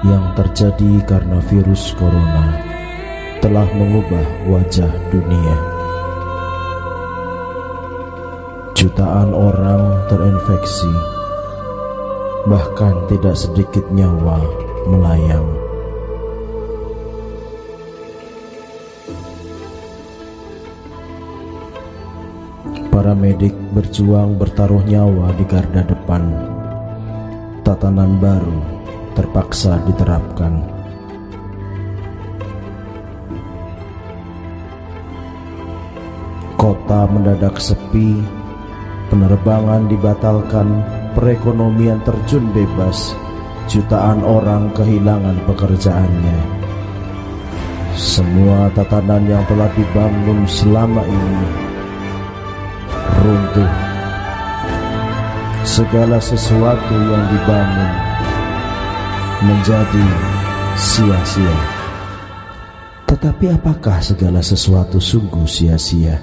yang terjadi karena virus corona telah mengubah wajah dunia. Jutaan orang terinfeksi, bahkan tidak sedikit nyawa melayang. Para medik berjuang bertaruh nyawa di garda depan. Tatanan baru terpaksa diterapkan. Kota mendadak sepi, penerbangan dibatalkan, perekonomian terjun bebas, jutaan orang kehilangan pekerjaannya. Semua tatanan yang telah dibangun selama ini runtuh. Segala sesuatu yang dibangun menjadi sia-sia. Tetapi apakah segala sesuatu sungguh sia-sia?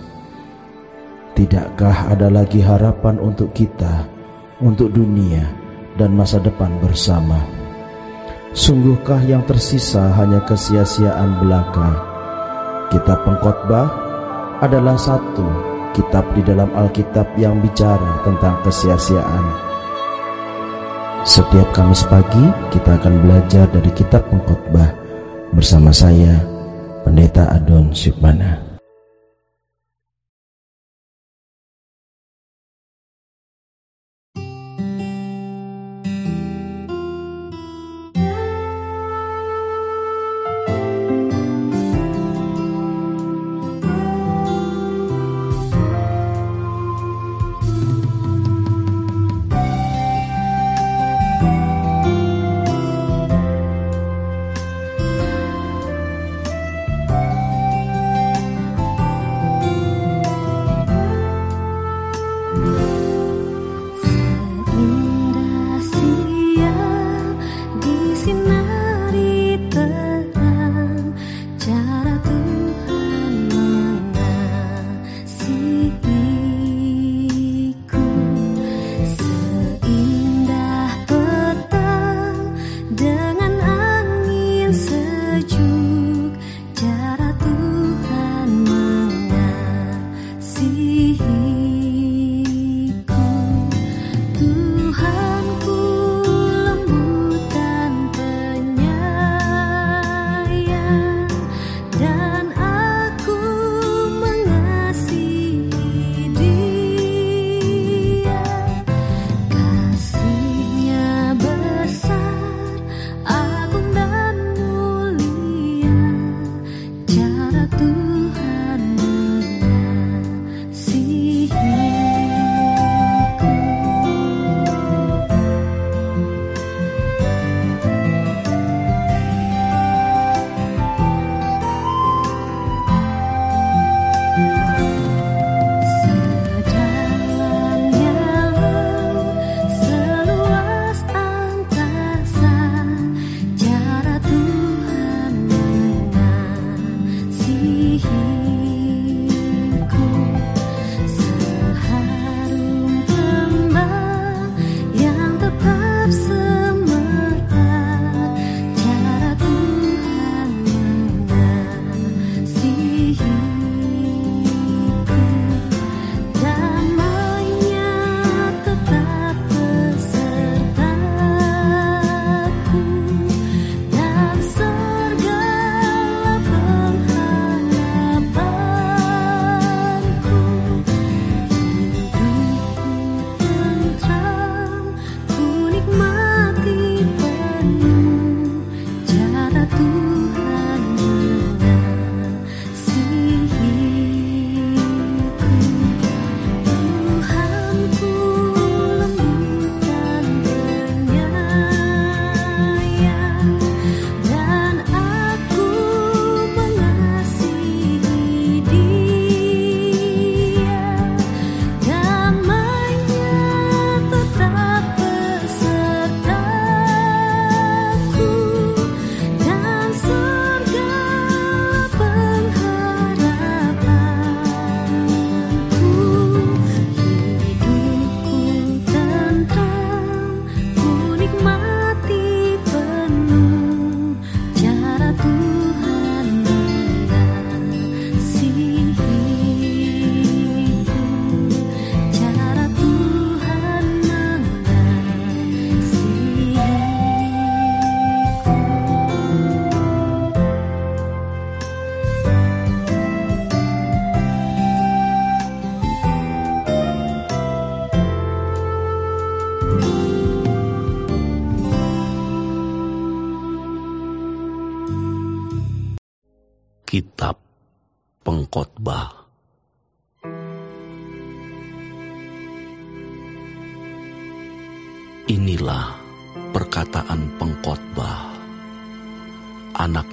Tidakkah ada lagi harapan untuk kita, untuk dunia, dan masa depan bersama? Sungguhkah yang tersisa hanya kesia-siaan belaka? Kitab pengkhotbah adalah satu kitab di dalam Alkitab yang bicara tentang kesia-siaan setiap Kamis pagi kita akan belajar dari kitab pengkhotbah bersama saya Pendeta Adon Syukmana.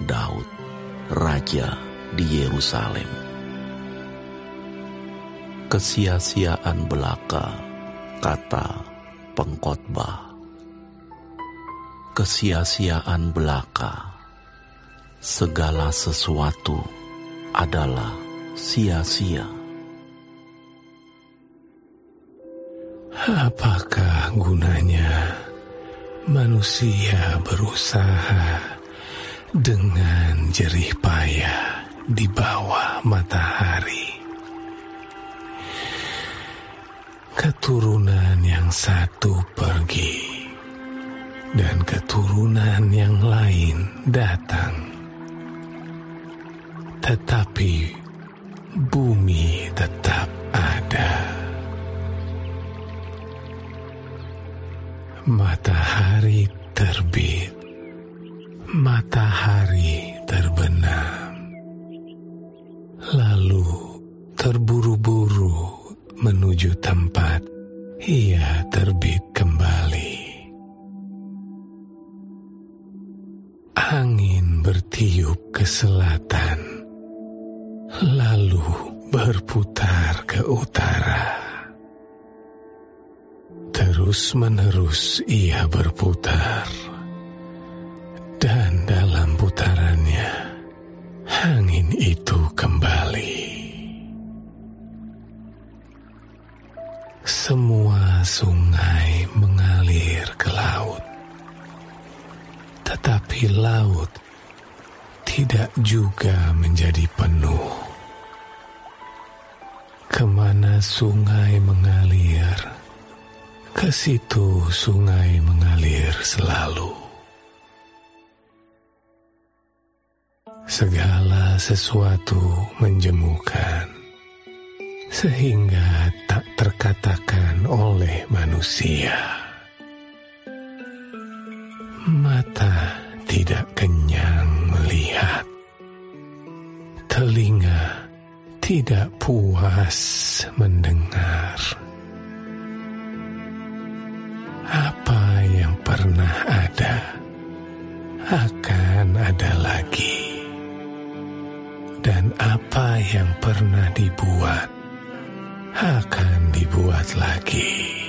Daud, raja di Yerusalem. Kesia-siaan belaka, kata pengkhotbah. Kesia-siaan belaka, segala sesuatu adalah sia-sia. Apakah gunanya manusia berusaha dengan jerih payah di bawah matahari? Keturunan yang satu pergi dan keturunan yang lain datang. Tetapi bumi tetap ada. Matahari terbit, matahari terbenam, lalu terburu-buru menuju tempat ia terbit kembali. Angin bertiup ke selatan, lalu berputar ke utara. Terus-menerus ia berputar, angin itu kembali. Semua sungai mengalir ke laut, tetapi laut tidak juga menjadi penuh. Ke mana sungai mengalir, ke situ sungai mengalir selalu. Segala sesuatu menjemukan, sehingga tak terkatakan oleh manusia. Mata tidak kenyang melihat, telinga tidak puas mendengar apa yang pernah ada akan ada lagi, dan apa yang pernah dibuat akan dibuat lagi.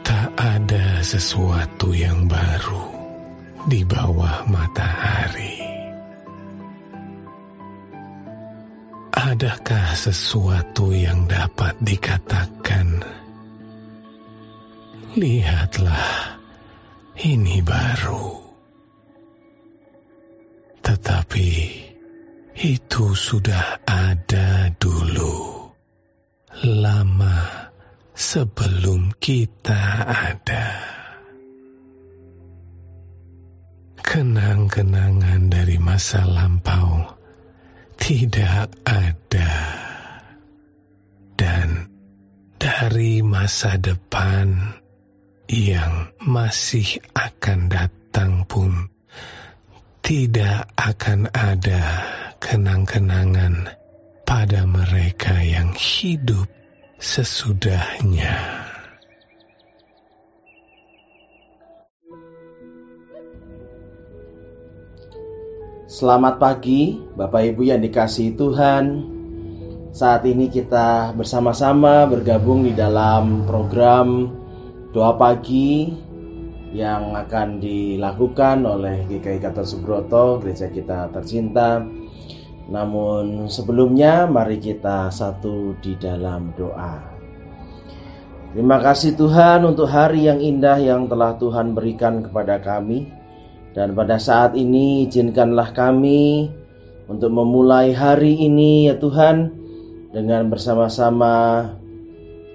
Tak ada sesuatu yang baru di bawah matahari. Adakah sesuatu yang dapat dikatakan Lihatlah, ini baru. Tetapi itu sudah ada dulu, lama sebelum kita ada. Kenang-kenangan dari masa lampau tidak ada, dan dari masa depan yang masih akan datang pun tidak akan ada kenang-kenangan pada mereka yang hidup sesudahnya. Selamat pagi, Bapak Ibu yang dikasihi Tuhan. Saat ini kita bersama-sama bergabung di dalam program doa pagi yang akan dilakukan oleh GKI Kata Subroto, gereja kita tercinta. Namun sebelumnya mari kita satu di dalam doa. Terima kasih Tuhan untuk hari yang indah yang telah Tuhan berikan kepada kami. Dan pada saat ini izinkanlah kami untuk memulai hari ini ya Tuhan dengan bersama-sama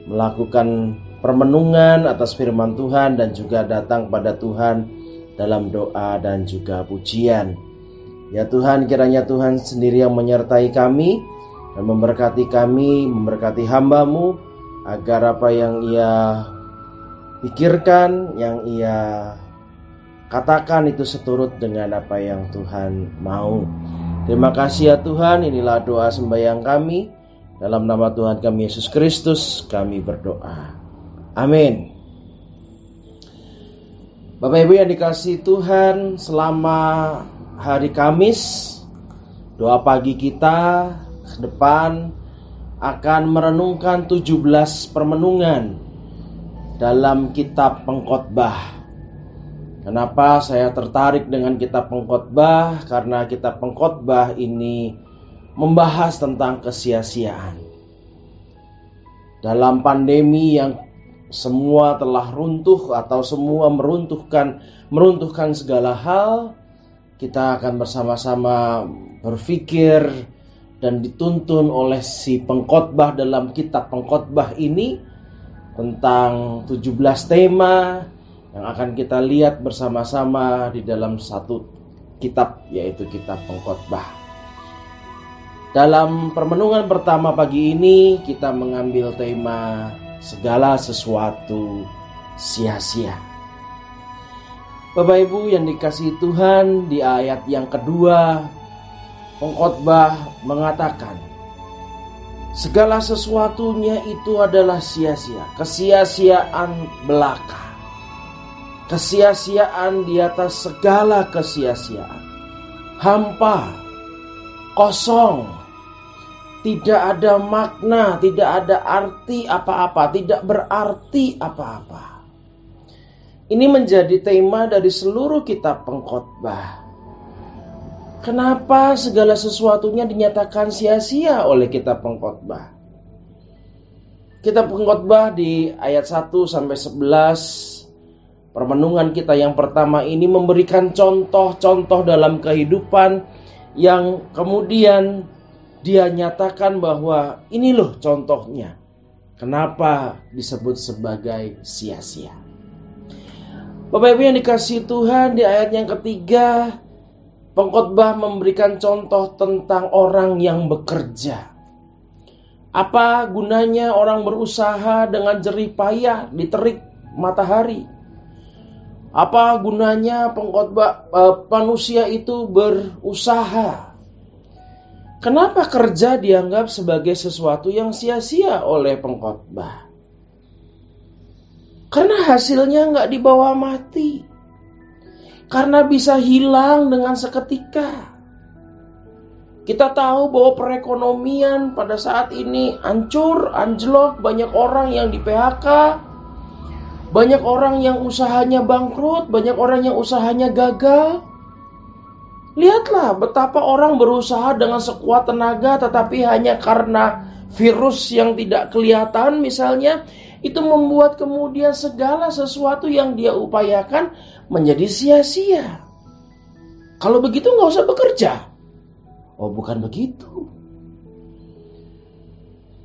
melakukan permenungan atas firman Tuhan dan juga datang pada Tuhan dalam doa dan juga pujian. Ya Tuhan, kiranya Tuhan sendiri yang menyertai kami dan memberkati kami, memberkati hambamu agar apa yang ia pikirkan, yang ia katakan itu seturut dengan apa yang Tuhan mau. Terima kasih ya Tuhan, inilah doa sembahyang kami. Dalam nama Tuhan kami Yesus Kristus, kami berdoa. Amin. Bapak Ibu yang dikasih Tuhan, selama hari Kamis, doa pagi kita ke depan akan merenungkan 17 permenungan dalam kitab pengkhotbah. Kenapa saya tertarik dengan kitab pengkhotbah? Karena kitab pengkhotbah ini membahas tentang kesia-siaan. Dalam pandemi yang semua telah runtuh atau semua meruntuhkan meruntuhkan segala hal, kita akan bersama-sama berpikir dan dituntun oleh si pengkhotbah dalam kitab pengkhotbah ini tentang 17 tema yang akan kita lihat bersama-sama di dalam satu kitab yaitu kitab pengkhotbah. Dalam permenungan pertama pagi ini kita mengambil tema segala sesuatu sia-sia. Bapak Ibu yang dikasih Tuhan di ayat yang kedua pengkhotbah mengatakan segala sesuatunya itu adalah sia-sia, kesia-siaan belaka. Kesia-siaan di atas segala kesia-siaan. Hampa, kosong, tidak ada makna, tidak ada arti apa-apa, tidak berarti apa-apa. Ini menjadi tema dari seluruh kitab pengkhotbah. Kenapa segala sesuatunya dinyatakan sia-sia oleh kitab pengkhotbah? Kitab pengkhotbah di ayat 1 sampai 11 permenungan kita yang pertama ini memberikan contoh-contoh dalam kehidupan yang kemudian dia nyatakan bahwa ini loh contohnya. Kenapa disebut sebagai sia-sia? Bapak Ibu yang dikasih Tuhan di ayat yang ketiga Pengkhotbah memberikan contoh tentang orang yang bekerja. Apa gunanya orang berusaha dengan jerih payah di terik matahari? Apa gunanya pengkhotbah eh, manusia itu berusaha? Kenapa kerja dianggap sebagai sesuatu yang sia-sia oleh pengkhotbah? Karena hasilnya nggak dibawa mati karena bisa hilang dengan seketika. Kita tahu bahwa perekonomian pada saat ini hancur, anjlok, banyak orang yang di PHK, banyak orang yang usahanya bangkrut, banyak orang yang usahanya gagal. Lihatlah betapa orang berusaha dengan sekuat tenaga tetapi hanya karena virus yang tidak kelihatan misalnya itu membuat kemudian segala sesuatu yang dia upayakan menjadi sia-sia. Kalau begitu nggak usah bekerja. Oh bukan begitu.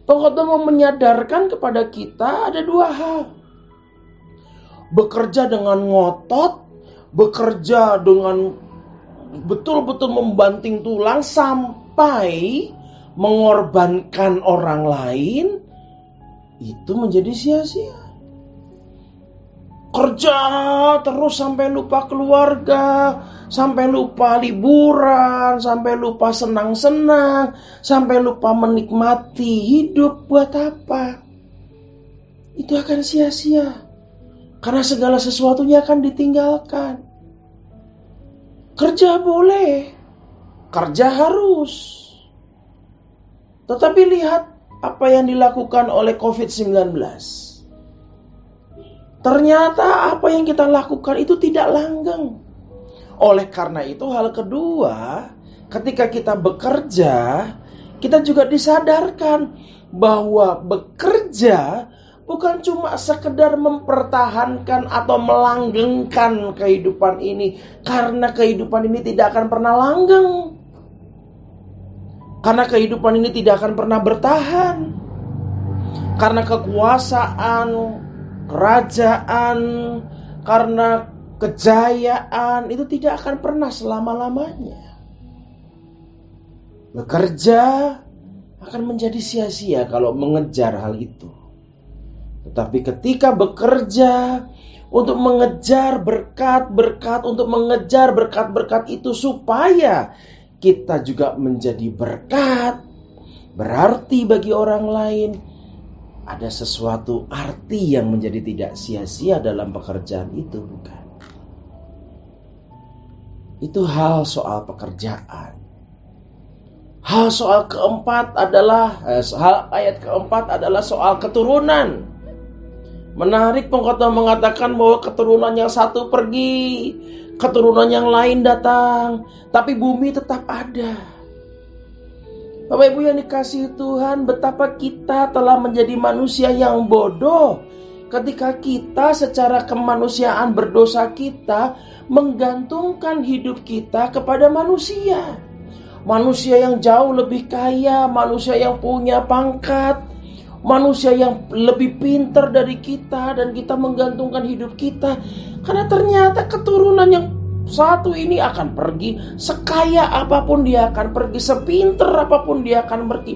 Pengkhotbah mau menyadarkan kepada kita ada dua hal. Bekerja dengan ngotot, bekerja dengan betul-betul membanting tulang sampai mengorbankan orang lain itu menjadi sia-sia kerja terus sampai lupa keluarga, sampai lupa liburan, sampai lupa senang-senang, sampai lupa menikmati hidup buat apa? Itu akan sia-sia. Karena segala sesuatunya akan ditinggalkan. Kerja boleh, kerja harus. Tetapi lihat apa yang dilakukan oleh COVID-19 Ternyata apa yang kita lakukan itu tidak langgeng. Oleh karena itu hal kedua, ketika kita bekerja, kita juga disadarkan bahwa bekerja bukan cuma sekedar mempertahankan atau melanggengkan kehidupan ini karena kehidupan ini tidak akan pernah langgeng. Karena kehidupan ini tidak akan pernah bertahan. Karena kekuasaan, kerajaan, karena kejayaan itu tidak akan pernah selama-lamanya. Bekerja akan menjadi sia-sia kalau mengejar hal itu. Tetapi ketika bekerja untuk mengejar berkat-berkat, untuk mengejar berkat-berkat itu supaya kita juga menjadi berkat, berarti bagi orang lain. Ada sesuatu arti yang menjadi tidak sia-sia dalam pekerjaan itu, bukan? Itu hal soal pekerjaan. Hal soal keempat adalah eh, hal ayat keempat adalah soal keturunan. Menarik pengkhotbah mengatakan bahwa keturunan yang satu pergi, keturunan yang lain datang, tapi bumi tetap ada. Bapak Ibu yang dikasih Tuhan, betapa kita telah menjadi manusia yang bodoh ketika kita secara kemanusiaan berdosa kita menggantungkan hidup kita kepada manusia. Manusia yang jauh lebih kaya, manusia yang punya pangkat, manusia yang lebih pintar dari kita dan kita menggantungkan hidup kita. Karena ternyata keturunan yang satu ini akan pergi sekaya apa pun dia akan pergi sepinter apa pun dia akan pergi.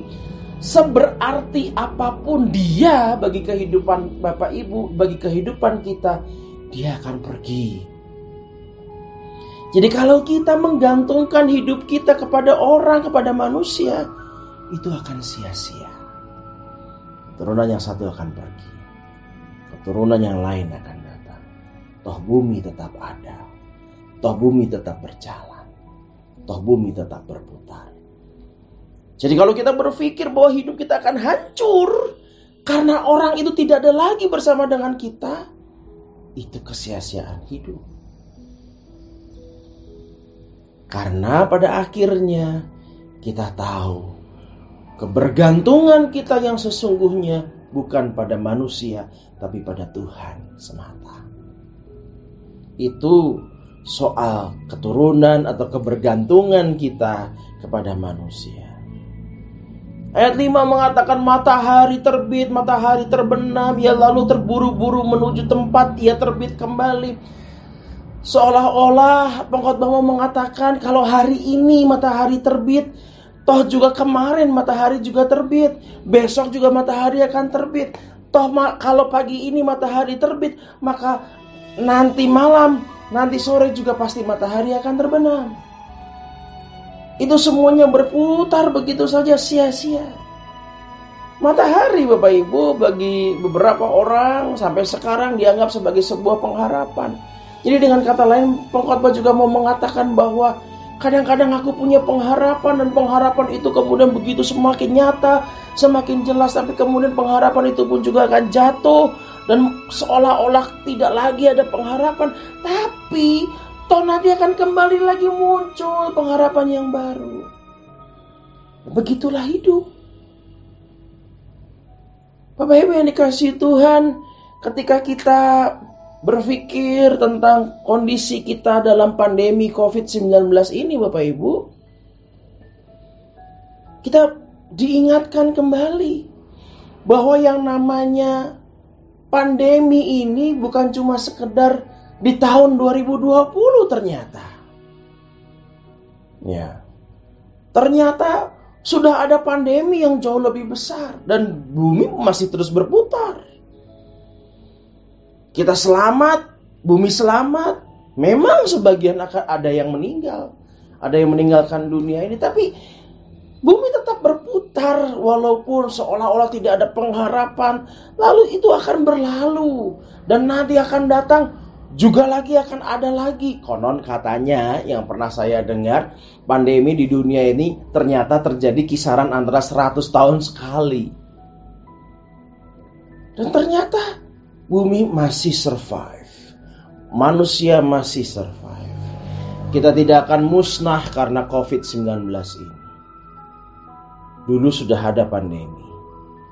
Seberarti apa pun dia bagi kehidupan Bapak Ibu bagi kehidupan kita dia akan pergi. Jadi kalau kita menggantungkan hidup kita kepada orang kepada manusia itu akan sia-sia Keturunan yang satu akan pergi. Keturunan yang lain akan datang. Toh bumi tetap ada. Toh bumi tetap berjalan. Toh bumi tetap berputar. Jadi kalau kita berpikir bahwa hidup kita akan hancur karena orang itu tidak ada lagi bersama dengan kita, itu kesia-siaan hidup. Karena pada akhirnya kita tahu Kebergantungan kita yang sesungguhnya bukan pada manusia, tapi pada Tuhan semata. Itu soal keturunan atau kebergantungan kita kepada manusia. Ayat 5 mengatakan matahari terbit, matahari terbenam, ia lalu terburu-buru menuju tempat ia terbit kembali. Seolah-olah pengkhotbah mengatakan kalau hari ini matahari terbit, Toh juga kemarin matahari juga terbit, besok juga matahari akan terbit. Toh kalau pagi ini matahari terbit, maka nanti malam, nanti sore juga pasti matahari akan terbenam. Itu semuanya berputar begitu saja sia-sia. Matahari Bapak Ibu bagi beberapa orang sampai sekarang dianggap sebagai sebuah pengharapan. Jadi dengan kata lain pengkhotbah juga mau mengatakan bahwa Kadang-kadang aku punya pengharapan dan pengharapan itu kemudian begitu semakin nyata, semakin jelas, tapi kemudian pengharapan itu pun juga akan jatuh dan seolah-olah tidak lagi ada pengharapan. Tapi toh nanti akan kembali lagi muncul pengharapan yang baru. Begitulah hidup. Bapak Ibu yang dikasih Tuhan, ketika kita berpikir tentang kondisi kita dalam pandemi COVID-19 ini Bapak Ibu, kita diingatkan kembali bahwa yang namanya pandemi ini bukan cuma sekedar di tahun 2020 ternyata. Ya. Ternyata sudah ada pandemi yang jauh lebih besar dan bumi masih terus berputar kita selamat, bumi selamat. Memang sebagian akan ada yang meninggal, ada yang meninggalkan dunia ini, tapi bumi tetap berputar walaupun seolah-olah tidak ada pengharapan. Lalu itu akan berlalu dan nanti akan datang juga lagi akan ada lagi. Konon katanya yang pernah saya dengar, pandemi di dunia ini ternyata terjadi kisaran antara 100 tahun sekali. Dan ternyata bumi masih survive. Manusia masih survive. Kita tidak akan musnah karena COVID-19 ini. Dulu sudah ada pandemi.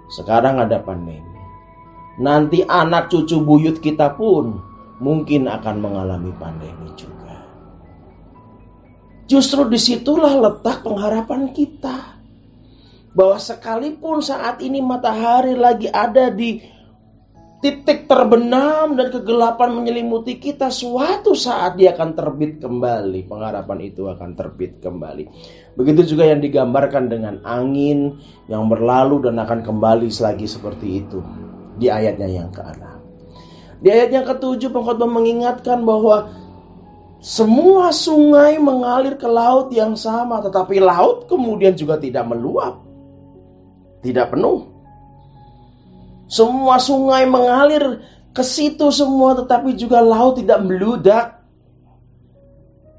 Sekarang ada pandemi. Nanti anak cucu buyut kita pun mungkin akan mengalami pandemi juga. Justru di situlah letak pengharapan kita. Bahwa sekalipun saat ini matahari lagi ada di titik terbenam dan kegelapan menyelimuti kita, suatu saat dia akan terbit kembali. Pengharapan itu akan terbit kembali. Begitu juga yang digambarkan dengan angin yang berlalu dan akan kembali lagi seperti itu di ayatnya yang ke-6. Di ayat yang ketujuh pengkhotbah mengingatkan bahwa Semua sungai mengalir ke laut yang sama, tetapi laut kemudian juga tidak meluap, tidak penuh. Semua sungai mengalir ke situ semua, tetapi juga laut tidak meludak,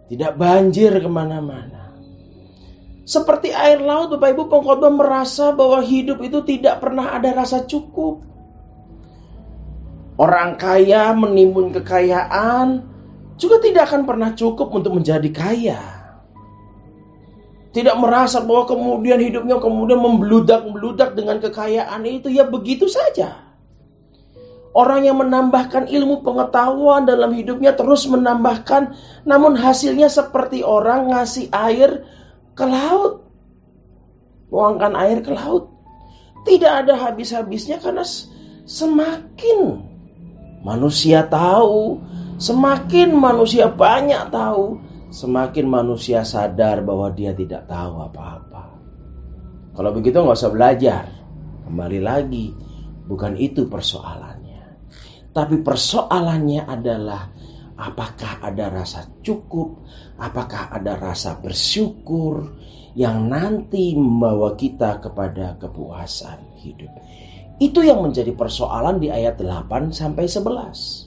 tidak banjir ke mana-mana. Seperti air laut, Bapak Ibu pengkhotbah merasa bahwa hidup itu tidak pernah ada rasa cukup. Orang kaya menimbun kekayaan juga tidak akan pernah cukup untuk menjadi kaya. Tidak merasa bahwa kemudian hidupnya kemudian membludak-meludak dengan kekayaan itu ya begitu saja. Orang yang menambahkan ilmu pengetahuan dalam hidupnya terus menambahkan, namun hasilnya seperti orang ngasih air ke laut. Buangkan air ke laut. Tidak ada habis-habisnya karena semakin manusia tahu, semakin manusia banyak tahu, semakin manusia sadar bahwa dia tidak tahu apa-apa. Kalau begitu nggak usah belajar. Kembali lagi, bukan itu persoalan. Tapi persoalannya adalah apakah ada rasa cukup, apakah ada rasa bersyukur yang nanti membawa kita kepada kepuasan hidup. Itu yang menjadi persoalan di ayat 8 sampai 11.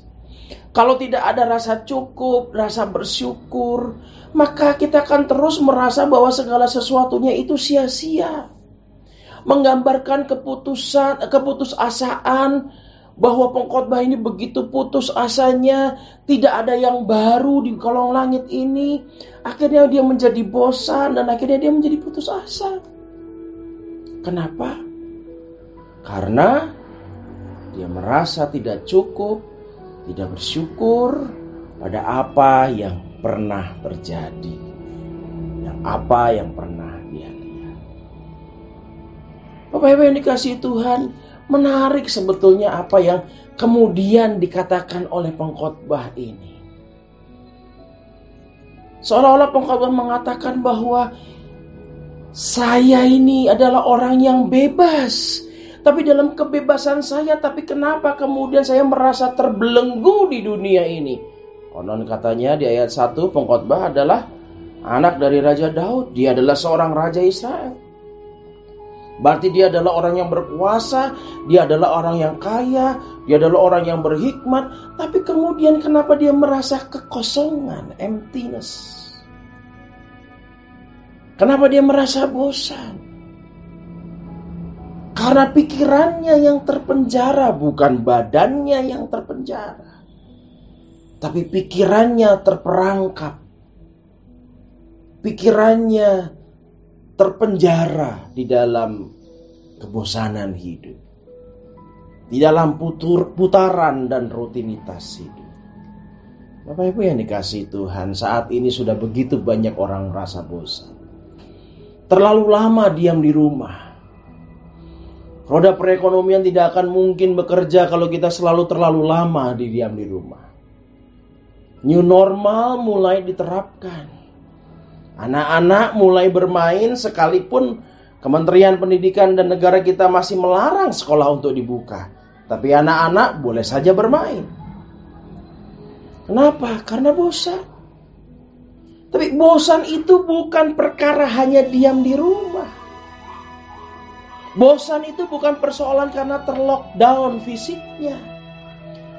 Kalau tidak ada rasa cukup, rasa bersyukur, maka kita akan terus merasa bahwa segala sesuatunya itu sia-sia. Menggambarkan keputusan, keputusasaan, bahwa pengkhotbah ini begitu putus asanya, tidak ada yang baru di kolong langit ini. Akhirnya dia menjadi bosan dan akhirnya dia menjadi putus asa. Kenapa? Karena dia merasa tidak cukup, tidak bersyukur pada apa yang pernah terjadi, yang apa yang pernah dia lihat. Bapak Ibu yang dikasih Tuhan, Menarik sebetulnya apa yang kemudian dikatakan oleh pengkhotbah ini. Seolah-olah pengkhotbah mengatakan bahwa saya ini adalah orang yang bebas. Tapi dalam kebebasan saya, tapi kenapa kemudian saya merasa terbelenggu di dunia ini? Konon katanya di ayat 1 pengkhotbah adalah anak dari Raja Daud. Dia adalah seorang Raja Israel. Berarti dia adalah orang yang berkuasa, dia adalah orang yang kaya, dia adalah orang yang berhikmat, tapi kemudian kenapa dia merasa kekosongan, emptiness? Kenapa dia merasa bosan? Karena pikirannya yang terpenjara, bukan badannya yang terpenjara. Tapi pikirannya terperangkap. Pikirannya terpenjara di dalam kebosanan hidup. Di dalam putur, putaran dan rutinitas hidup. Bapak Ibu yang dikasih Tuhan, saat ini sudah begitu banyak orang merasa bosan. Terlalu lama diam di rumah. Roda perekonomian tidak akan mungkin bekerja kalau kita selalu terlalu lama di diam di rumah. New normal mulai diterapkan Anak-anak mulai bermain sekalipun Kementerian Pendidikan dan negara kita masih melarang sekolah untuk dibuka. Tapi anak-anak boleh saja bermain. Kenapa? Karena bosan. Tapi bosan itu bukan perkara hanya diam di rumah. Bosan itu bukan persoalan karena terlockdown fisiknya.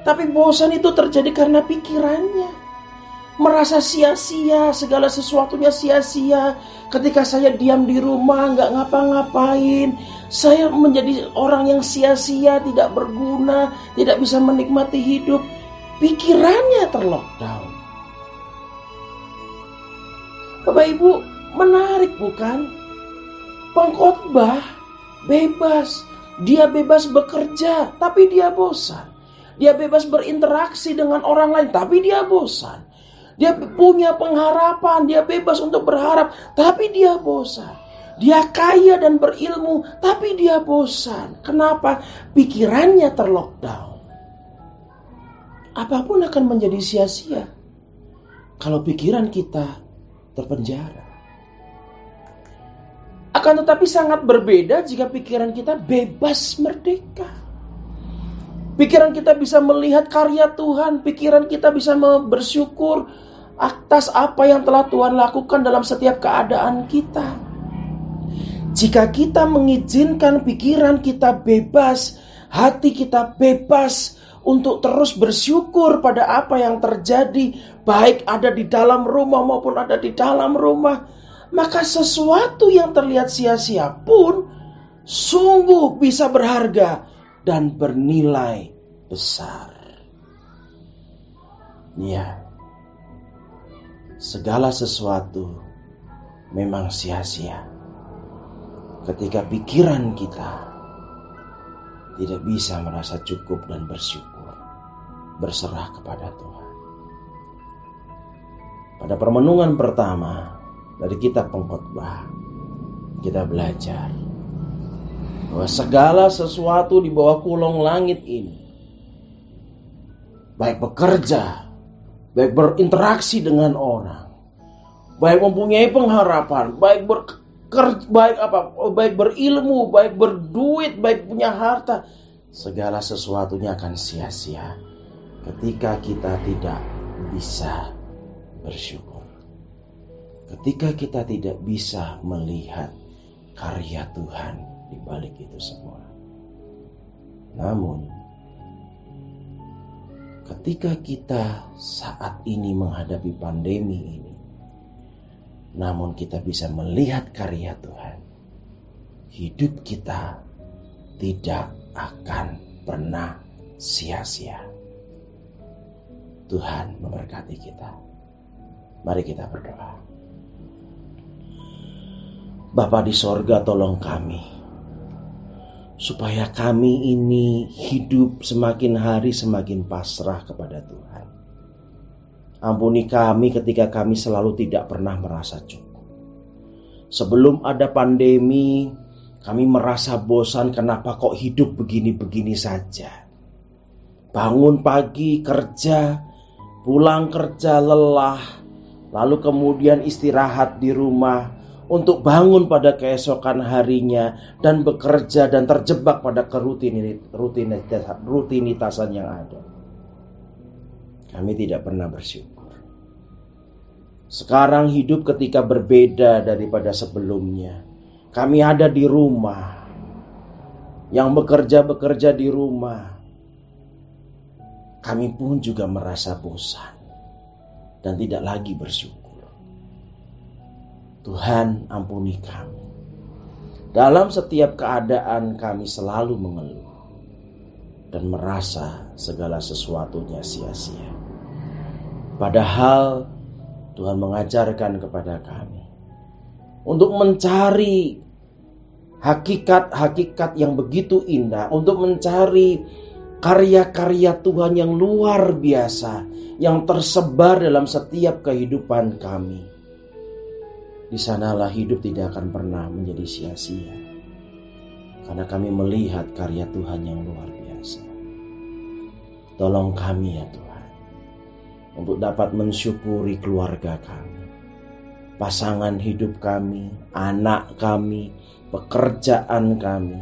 Tapi bosan itu terjadi karena pikirannya merasa sia-sia, segala sesuatunya sia-sia. Ketika saya diam di rumah, nggak ngapa-ngapain, saya menjadi orang yang sia-sia, tidak berguna, tidak bisa menikmati hidup. Pikirannya terlockdown. Bapak Ibu, menarik bukan? Pengkhotbah bebas, dia bebas bekerja, tapi dia bosan. Dia bebas berinteraksi dengan orang lain, tapi dia bosan. Dia punya pengharapan, dia bebas untuk berharap, tapi dia bosan. Dia kaya dan berilmu, tapi dia bosan. Kenapa? Pikirannya terlockdown. Apa pun akan menjadi sia-sia kalau pikiran kita terpenjara. Akan tetapi sangat berbeda jika pikiran kita bebas merdeka. Pikiran kita bisa melihat karya Tuhan, pikiran kita bisa bersyukur atas apa yang telah Tuhan lakukan dalam setiap keadaan kita. Jika kita mengizinkan pikiran kita bebas, hati kita bebas untuk terus bersyukur pada apa yang terjadi, baik ada di dalam rumah maupun ada di dalam rumah, maka sesuatu yang terlihat sia-sia pun sungguh bisa berharga dan bernilai besar. Ya, segala sesuatu memang sia-sia ketika pikiran kita tidak bisa merasa cukup dan bersyukur, berserah kepada Tuhan. Pada permenungan pertama dari kitab pengkhotbah, kita belajar bahwa segala sesuatu di bawah kulong langit ini, baik bekerja, baik berinteraksi dengan orang, baik mempunyai pengharapan, baik ber, baik apa, baik berilmu, baik berduit, baik punya harta, segala sesuatunya akan sia-sia ketika kita tidak bisa bersyukur. Ketika kita tidak bisa melihat karya Tuhan di balik itu semua. Namun, ketika kita saat ini menghadapi pandemi ini, namun kita bisa melihat karya Tuhan, hidup kita tidak akan pernah sia-sia. Tuhan memberkati kita. Mari kita berdoa. Bapa di sorga tolong kami supaya kami ini hidup semakin hari semakin pasrah kepada Tuhan. Ampuni kami ketika kami selalu tidak pernah merasa cukup. Sebelum ada pandemi, kami merasa bosan kenapa kok hidup begini-begini saja. Bangun pagi kerja, pulang kerja lelah, lalu kemudian istirahat di rumah, untuk bangun pada keesokan harinya dan bekerja dan terjebak pada kerutinitasan yang ada. Kami tidak pernah bersyukur. Sekarang hidup ketika berbeda daripada sebelumnya. Kami ada di rumah. Yang bekerja-bekerja di rumah. Kami pun juga merasa bosan dan tidak lagi bersyukur. Tuhan ampuni kami. Dalam setiap keadaan kami selalu mengeluh dan merasa segala sesuatunya sia-sia. Padahal Tuhan mengajarkan kepada kami untuk mencari hakikat-hakikat yang begitu indah, untuk mencari karya-karya Tuhan yang luar biasa yang tersebar dalam setiap kehidupan kami di sanalah hidup tidak akan pernah menjadi sia-sia. Karena kami melihat karya Tuhan yang luar biasa. Tolong kami ya Tuhan. Untuk dapat mensyukuri keluarga kami. Pasangan hidup kami, anak kami, pekerjaan kami,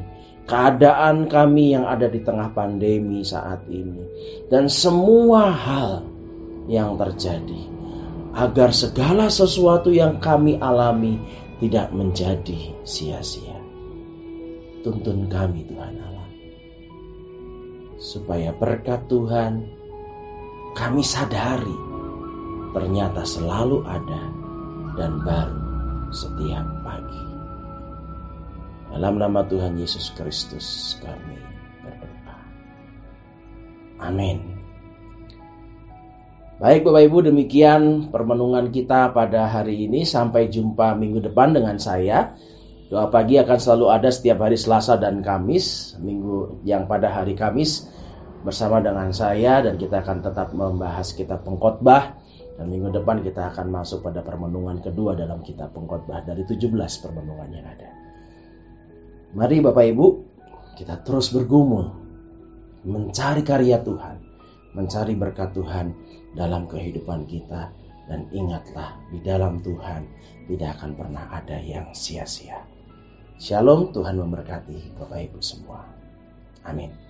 keadaan kami yang ada di tengah pandemi saat ini, dan semua hal yang terjadi agar segala sesuatu yang kami alami tidak menjadi sia-sia. Tuntun kami Tuhan Allah. Supaya berkat Tuhan kami sadari ternyata selalu ada dan baru setiap pagi. Dalam nama Tuhan Yesus Kristus kami berdoa. Amin. Baik Bapak Ibu demikian permenungan kita pada hari ini sampai jumpa minggu depan dengan saya. Doa pagi akan selalu ada setiap hari Selasa dan Kamis, minggu yang pada hari Kamis bersama dengan saya dan kita akan tetap membahas kitab pengkhotbah dan minggu depan kita akan masuk pada permenungan kedua dalam kitab pengkhotbah dari 17 permenungan yang ada. Mari Bapak Ibu, kita terus bergumul mencari karya Tuhan, mencari berkat Tuhan dalam kehidupan kita dan ingatlah di dalam Tuhan tidak akan pernah ada yang sia-sia. Shalom, Tuhan memberkati Bapak Ibu semua. Amin.